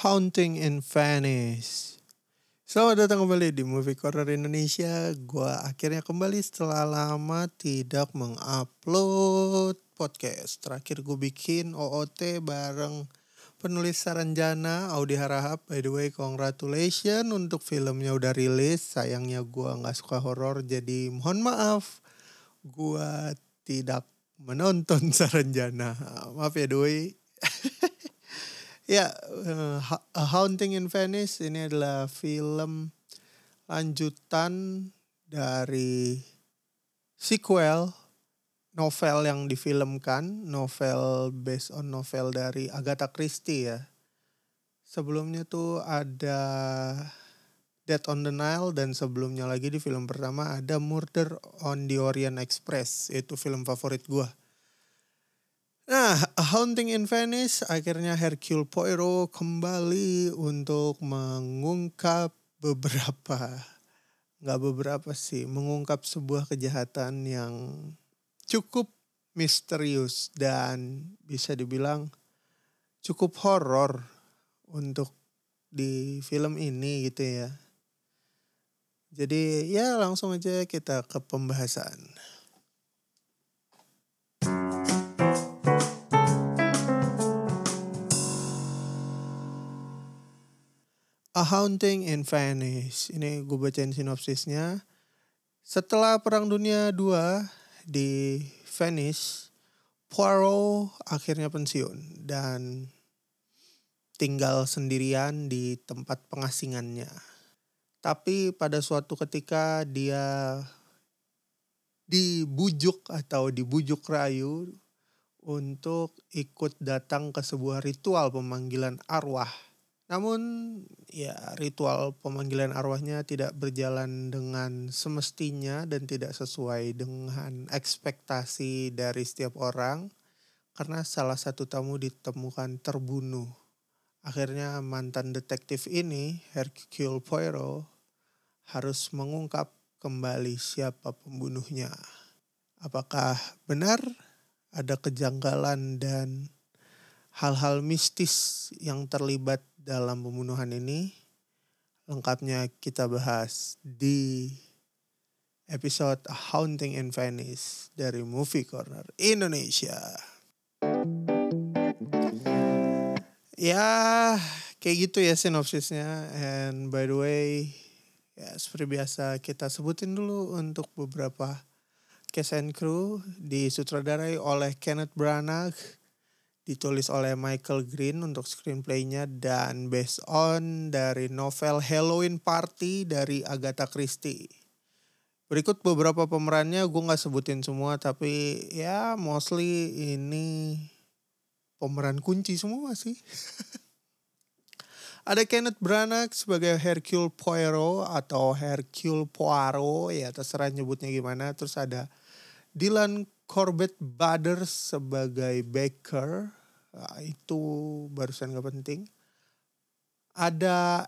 Haunting in Venice. Selamat datang kembali di Movie Corner Indonesia. Gua akhirnya kembali setelah lama tidak mengupload podcast. Terakhir gue bikin OOT bareng penulis Saranjana, Audi Harahap. By the way, congratulations untuk filmnya udah rilis. Sayangnya gua nggak suka horor, jadi mohon maaf. Gua tidak menonton Saranjana. Maaf ya Doi. Ya, uh, A Haunting in Venice ini adalah film lanjutan dari sequel novel yang difilmkan, novel based on novel dari Agatha Christie ya. Sebelumnya tuh ada Dead on the Nile dan sebelumnya lagi di film pertama ada Murder on the Orient Express, itu film favorit gua. Nah, A Haunting in Venice akhirnya Hercule Poirot kembali untuk mengungkap beberapa nggak beberapa sih, mengungkap sebuah kejahatan yang cukup misterius dan bisa dibilang cukup horor untuk di film ini gitu ya. Jadi ya langsung aja kita ke pembahasan. A Haunting in Venice. Ini gue bacain sinopsisnya. Setelah Perang Dunia II di Venice, Poirot akhirnya pensiun dan tinggal sendirian di tempat pengasingannya. Tapi pada suatu ketika dia dibujuk atau dibujuk rayu untuk ikut datang ke sebuah ritual pemanggilan arwah namun ya ritual pemanggilan arwahnya tidak berjalan dengan semestinya dan tidak sesuai dengan ekspektasi dari setiap orang karena salah satu tamu ditemukan terbunuh. Akhirnya mantan detektif ini, Hercule Poirot, harus mengungkap kembali siapa pembunuhnya. Apakah benar ada kejanggalan dan hal-hal mistis yang terlibat dalam pembunuhan ini lengkapnya kita bahas di episode Haunting in Venice dari Movie Corner Indonesia. Ya, kayak gitu ya sinopsisnya. And by the way, ya seperti biasa kita sebutin dulu untuk beberapa cast and crew disutradarai oleh Kenneth Branagh ditulis oleh Michael Green untuk screenplaynya dan based on dari novel Halloween Party dari Agatha Christie. Berikut beberapa pemerannya gue nggak sebutin semua tapi ya mostly ini pemeran kunci semua sih. Ada Kenneth Branagh sebagai Hercule Poirot atau Hercule Poirot ya terserah nyebutnya gimana. Terus ada Dylan Corbett Butters sebagai Baker Nah, itu barusan gak penting. Ada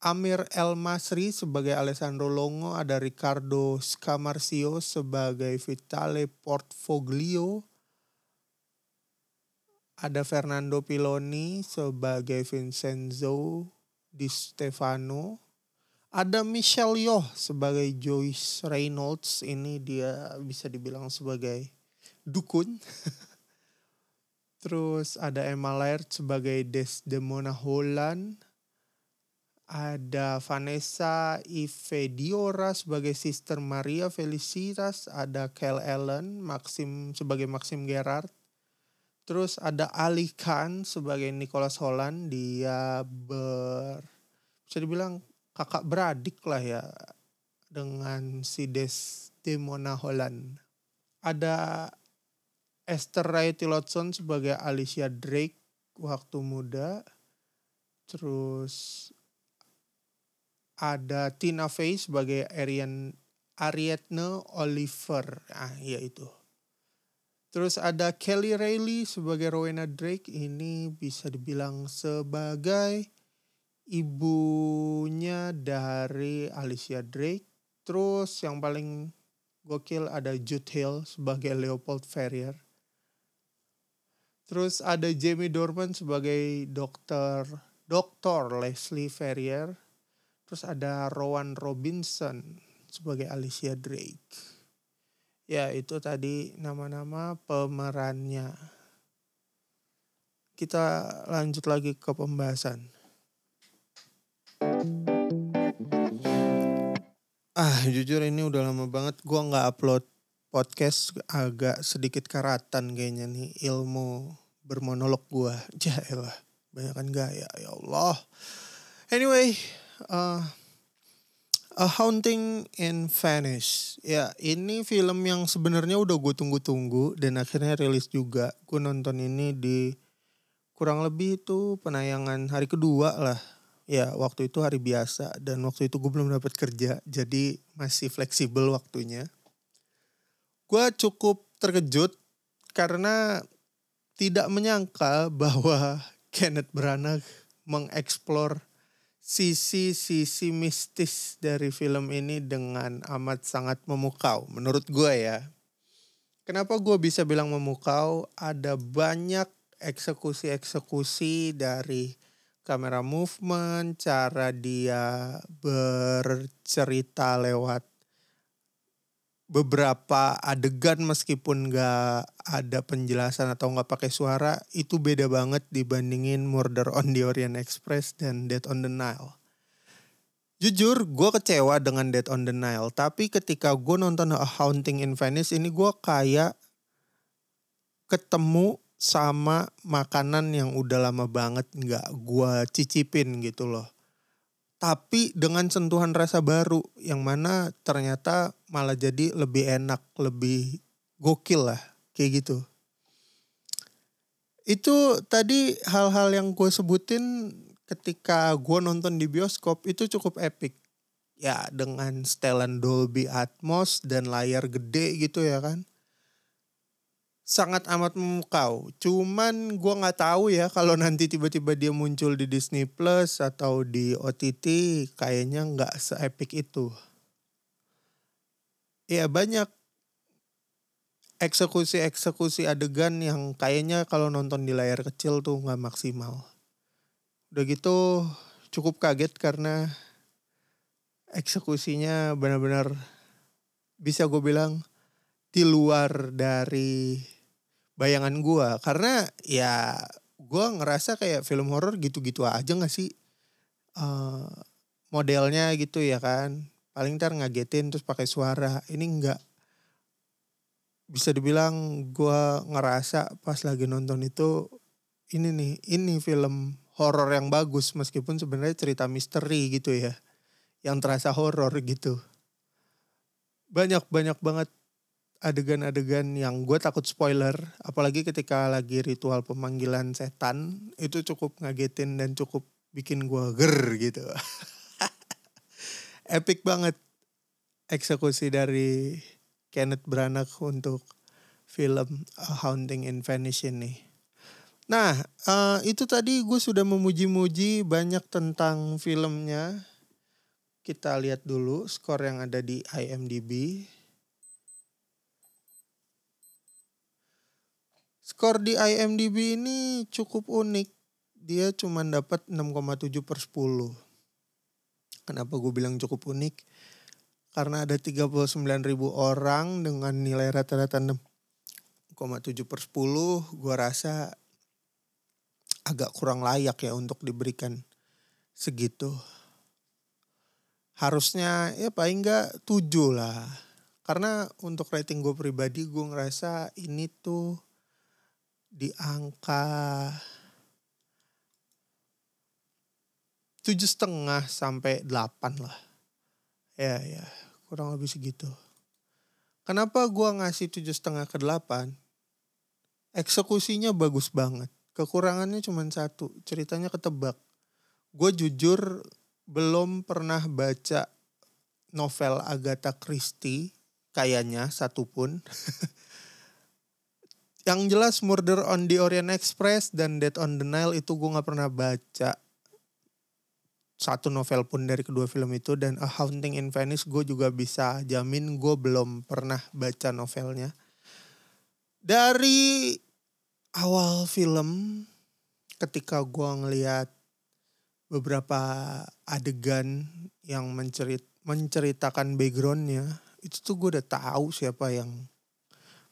Amir El Masri sebagai Alessandro Longo, ada Ricardo Scamarcio sebagai Vitale Portfoglio, ada Fernando Piloni sebagai Vincenzo Di Stefano, ada Michelle Yeoh sebagai Joyce Reynolds, ini dia bisa dibilang sebagai dukun. Terus ada Emma Laird sebagai Desdemona Holland. Ada Vanessa Ivediora sebagai Sister Maria Felicitas. Ada Kel Allen Maxim sebagai Maxim Gerard. Terus ada Ali Khan sebagai Nicholas Holland. Dia ber bisa dibilang kakak beradik lah ya dengan si Desdemona Holland. Ada Esther Ray Tillotson sebagai Alicia Drake waktu muda. Terus ada Tina Fey sebagai Arian Ariadne Oliver. Ah, iya itu. Terus ada Kelly Reilly sebagai Rowena Drake. Ini bisa dibilang sebagai ibunya dari Alicia Drake. Terus yang paling gokil ada Jude Hill sebagai Leopold Ferrier. Terus ada Jamie Dorman sebagai dokter Dr. Leslie Ferrier, terus ada Rowan Robinson sebagai Alicia Drake. Ya, itu tadi nama-nama pemerannya. Kita lanjut lagi ke pembahasan. Ah, jujur ini udah lama banget gua nggak upload podcast agak sedikit karatan kayaknya nih ilmu bermonolog gua. Jaelah, banyak kan gaya ya Allah. Anyway, uh, A Haunting in Venice. Ya, ini film yang sebenarnya udah gue tunggu-tunggu dan akhirnya rilis juga. Gue nonton ini di kurang lebih itu penayangan hari kedua lah. Ya, waktu itu hari biasa dan waktu itu gue belum dapat kerja, jadi masih fleksibel waktunya. Gue cukup terkejut karena tidak menyangka bahwa Kenneth Branagh mengeksplor sisi-sisi mistis dari film ini dengan amat sangat memukau menurut gue ya. Kenapa gue bisa bilang memukau? Ada banyak eksekusi-eksekusi dari kamera movement, cara dia bercerita lewat beberapa adegan meskipun gak ada penjelasan atau gak pakai suara itu beda banget dibandingin Murder on the Orient Express dan Dead on the Nile. Jujur, gue kecewa dengan Dead on the Nile. Tapi ketika gue nonton A Haunting in Venice ini gue kayak ketemu sama makanan yang udah lama banget nggak gue cicipin gitu loh tapi dengan sentuhan rasa baru yang mana ternyata malah jadi lebih enak, lebih gokil lah kayak gitu. Itu tadi hal-hal yang gue sebutin ketika gue nonton di bioskop itu cukup epic. Ya dengan setelan Dolby Atmos dan layar gede gitu ya kan sangat amat memukau. Cuman gue nggak tahu ya kalau nanti tiba-tiba dia muncul di Disney Plus atau di OTT kayaknya nggak seepik itu. Ya banyak eksekusi-eksekusi adegan yang kayaknya kalau nonton di layar kecil tuh nggak maksimal. Udah gitu cukup kaget karena eksekusinya benar-benar bisa gue bilang di luar dari bayangan gue karena ya gue ngerasa kayak film horor gitu-gitu aja gak sih? Uh, modelnya gitu ya kan. Paling ntar ngagetin terus pakai suara. Ini enggak bisa dibilang gue ngerasa pas lagi nonton itu ini nih ini film horor yang bagus. Meskipun sebenarnya cerita misteri gitu ya. Yang terasa horor gitu. Banyak banyak banget adegan-adegan yang gue takut spoiler, apalagi ketika lagi ritual pemanggilan setan, itu cukup ngagetin dan cukup bikin gue ger gitu. Epic banget eksekusi dari Kenneth Branagh untuk film A Haunting in Venice ini. Nah, uh, itu tadi gue sudah memuji-muji banyak tentang filmnya. Kita lihat dulu skor yang ada di IMDb. Skor di IMDb ini cukup unik. Dia cuma dapat 6,7 per 10. Kenapa gue bilang cukup unik? Karena ada 39 ribu orang dengan nilai rata-rata 6,7 per 10. Gue rasa agak kurang layak ya untuk diberikan segitu. Harusnya ya paling enggak 7 lah. Karena untuk rating gue pribadi gue ngerasa ini tuh di angka tujuh setengah sampai delapan lah. Ya ya kurang lebih segitu. Kenapa gua ngasih tujuh setengah ke delapan? Eksekusinya bagus banget. Kekurangannya cuma satu ceritanya ketebak. Gue jujur belum pernah baca novel Agatha Christie kayaknya satupun yang jelas Murder on the Orient Express dan Dead on the Nile itu gue nggak pernah baca. Satu novel pun dari kedua film itu dan A Haunting in Venice gue juga bisa jamin gue belum pernah baca novelnya. Dari awal film ketika gue ngeliat beberapa adegan yang mencerit menceritakan backgroundnya itu tuh gue udah tahu siapa yang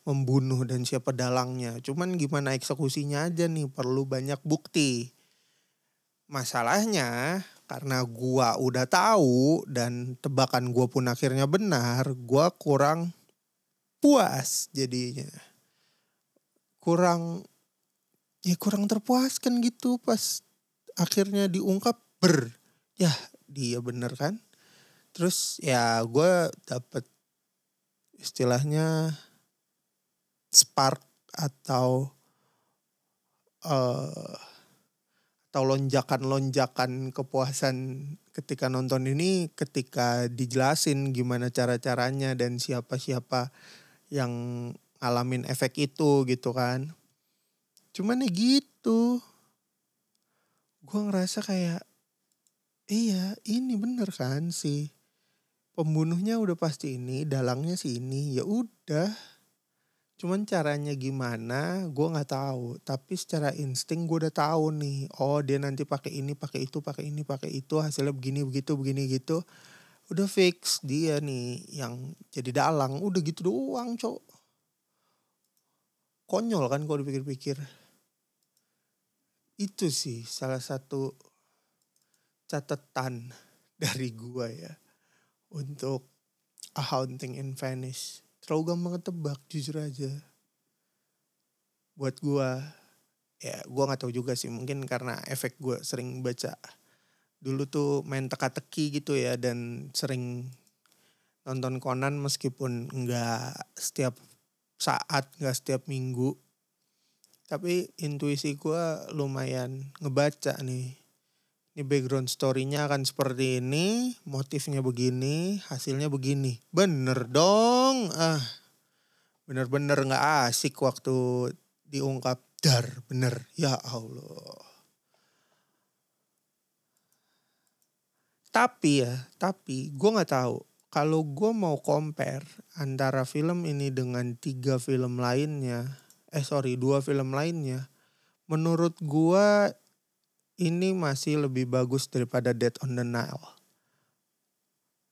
membunuh dan siapa dalangnya. Cuman gimana eksekusinya aja nih perlu banyak bukti. Masalahnya karena gua udah tahu dan tebakan gua pun akhirnya benar, gua kurang puas jadinya. Kurang ya kurang terpuaskan gitu pas akhirnya diungkap ber ya dia bener kan terus ya gue dapet istilahnya spark atau uh, atau lonjakan-lonjakan kepuasan ketika nonton ini ketika dijelasin gimana cara-caranya dan siapa-siapa yang ngalamin efek itu gitu kan. Cuman ya gitu. Gue ngerasa kayak iya ini bener kan sih pembunuhnya udah pasti ini, dalangnya sih ini, ya udah. Cuman caranya gimana, gue nggak tahu. Tapi secara insting gue udah tahu nih. Oh dia nanti pakai ini, pakai itu, pakai ini, pakai itu. Hasilnya begini, begitu, begini, gitu. Udah fix dia nih yang jadi dalang. Udah gitu doang, cok. Konyol kan kalau dipikir-pikir. Itu sih salah satu catatan dari gue ya untuk A Haunting in Venice. Terlalu gampang ketebak jujur aja. Buat gue, ya gue gak tahu juga sih mungkin karena efek gue sering baca. Dulu tuh main teka-teki gitu ya dan sering nonton Conan meskipun nggak setiap saat, nggak setiap minggu. Tapi intuisi gue lumayan ngebaca nih ini background story-nya akan seperti ini, motifnya begini, hasilnya begini. Bener dong. Ah, bener-bener gak asik waktu diungkap dar, bener. Ya Allah. Tapi ya, tapi gue gak tahu. Kalau gue mau compare antara film ini dengan tiga film lainnya, eh sorry dua film lainnya, menurut gue ini masih lebih bagus daripada Dead on the Nile.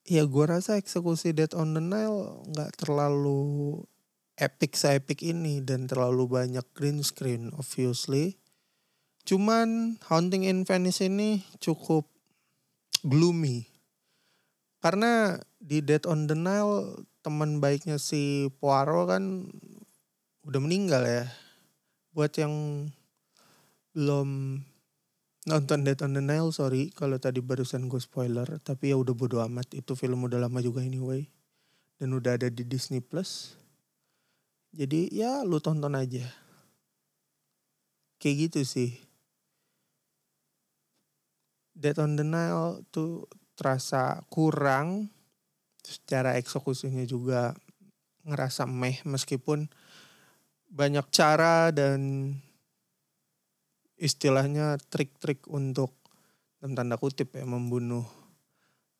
Ya gue rasa eksekusi Dead on the Nile nggak terlalu epic se-epic ini dan terlalu banyak green screen obviously. Cuman Haunting in Venice ini cukup gloomy. Karena di Dead on the Nile teman baiknya si Poirot kan udah meninggal ya. Buat yang belum nonton Dead on the Nile sorry kalau tadi barusan gue spoiler tapi ya udah bodo amat itu film udah lama juga anyway dan udah ada di Disney Plus. Jadi ya lu tonton aja. Kayak gitu sih. Dead on the Nile tuh terasa kurang secara eksekusinya juga ngerasa meh meskipun banyak cara dan istilahnya trik-trik untuk dalam tanda kutip ya membunuh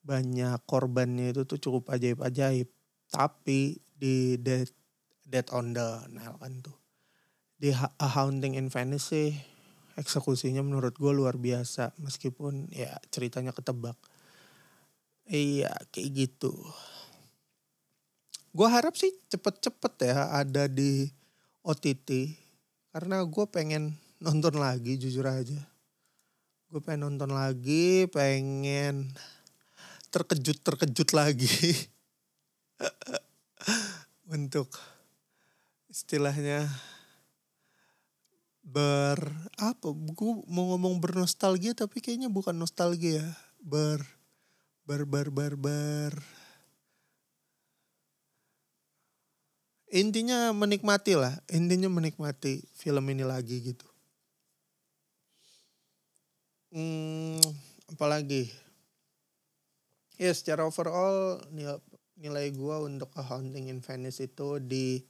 banyak korbannya itu tuh cukup ajaib-ajaib. Tapi di Dead, Dead on the Nile kan tuh. Di A Haunting in Venice sih eksekusinya menurut gue luar biasa. Meskipun ya ceritanya ketebak. Iya kayak gitu. Gue harap sih cepet-cepet ya ada di OTT. Karena gue pengen nonton lagi jujur aja. Gue pengen nonton lagi, pengen terkejut-terkejut lagi. Untuk istilahnya ber apa gue mau ngomong bernostalgia tapi kayaknya bukan nostalgia ber ber ber ber ber intinya menikmati lah intinya menikmati film ini lagi gitu Hmm, apalagi? Ya secara overall nilai, nilai gue untuk A Haunting in Venice itu di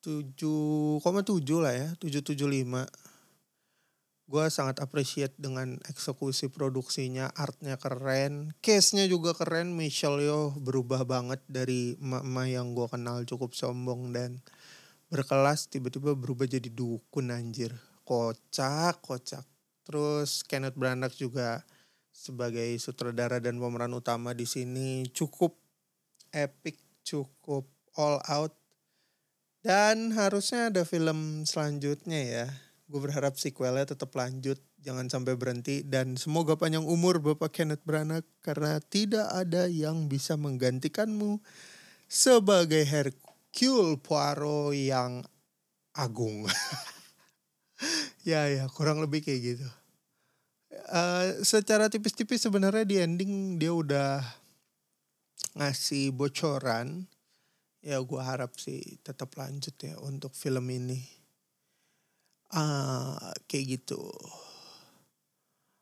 7,7 lah ya, 775. Gue sangat appreciate dengan eksekusi produksinya, artnya keren, case-nya juga keren. Michelle Yo berubah banget dari emak-emak yang gue kenal cukup sombong dan berkelas tiba-tiba berubah jadi dukun anjir. Kocak, kocak. Terus Kenneth Branagh juga sebagai sutradara dan pemeran utama di sini cukup epic, cukup all out. Dan harusnya ada film selanjutnya ya. Gue berharap sequelnya tetap lanjut, jangan sampai berhenti dan semoga panjang umur Bapak Kenneth Branagh karena tidak ada yang bisa menggantikanmu sebagai Hercule Poirot yang agung. ya ya kurang lebih kayak gitu. Uh, secara tipis-tipis sebenarnya di ending dia udah ngasih bocoran ya gue harap sih tetap lanjut ya untuk film ini uh, kayak gitu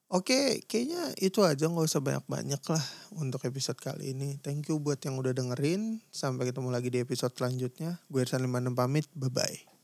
Oke, kayaknya itu aja nggak usah banyak-banyak lah untuk episode kali ini. Thank you buat yang udah dengerin. Sampai ketemu lagi di episode selanjutnya. Gue Irsan 56 pamit. Bye-bye.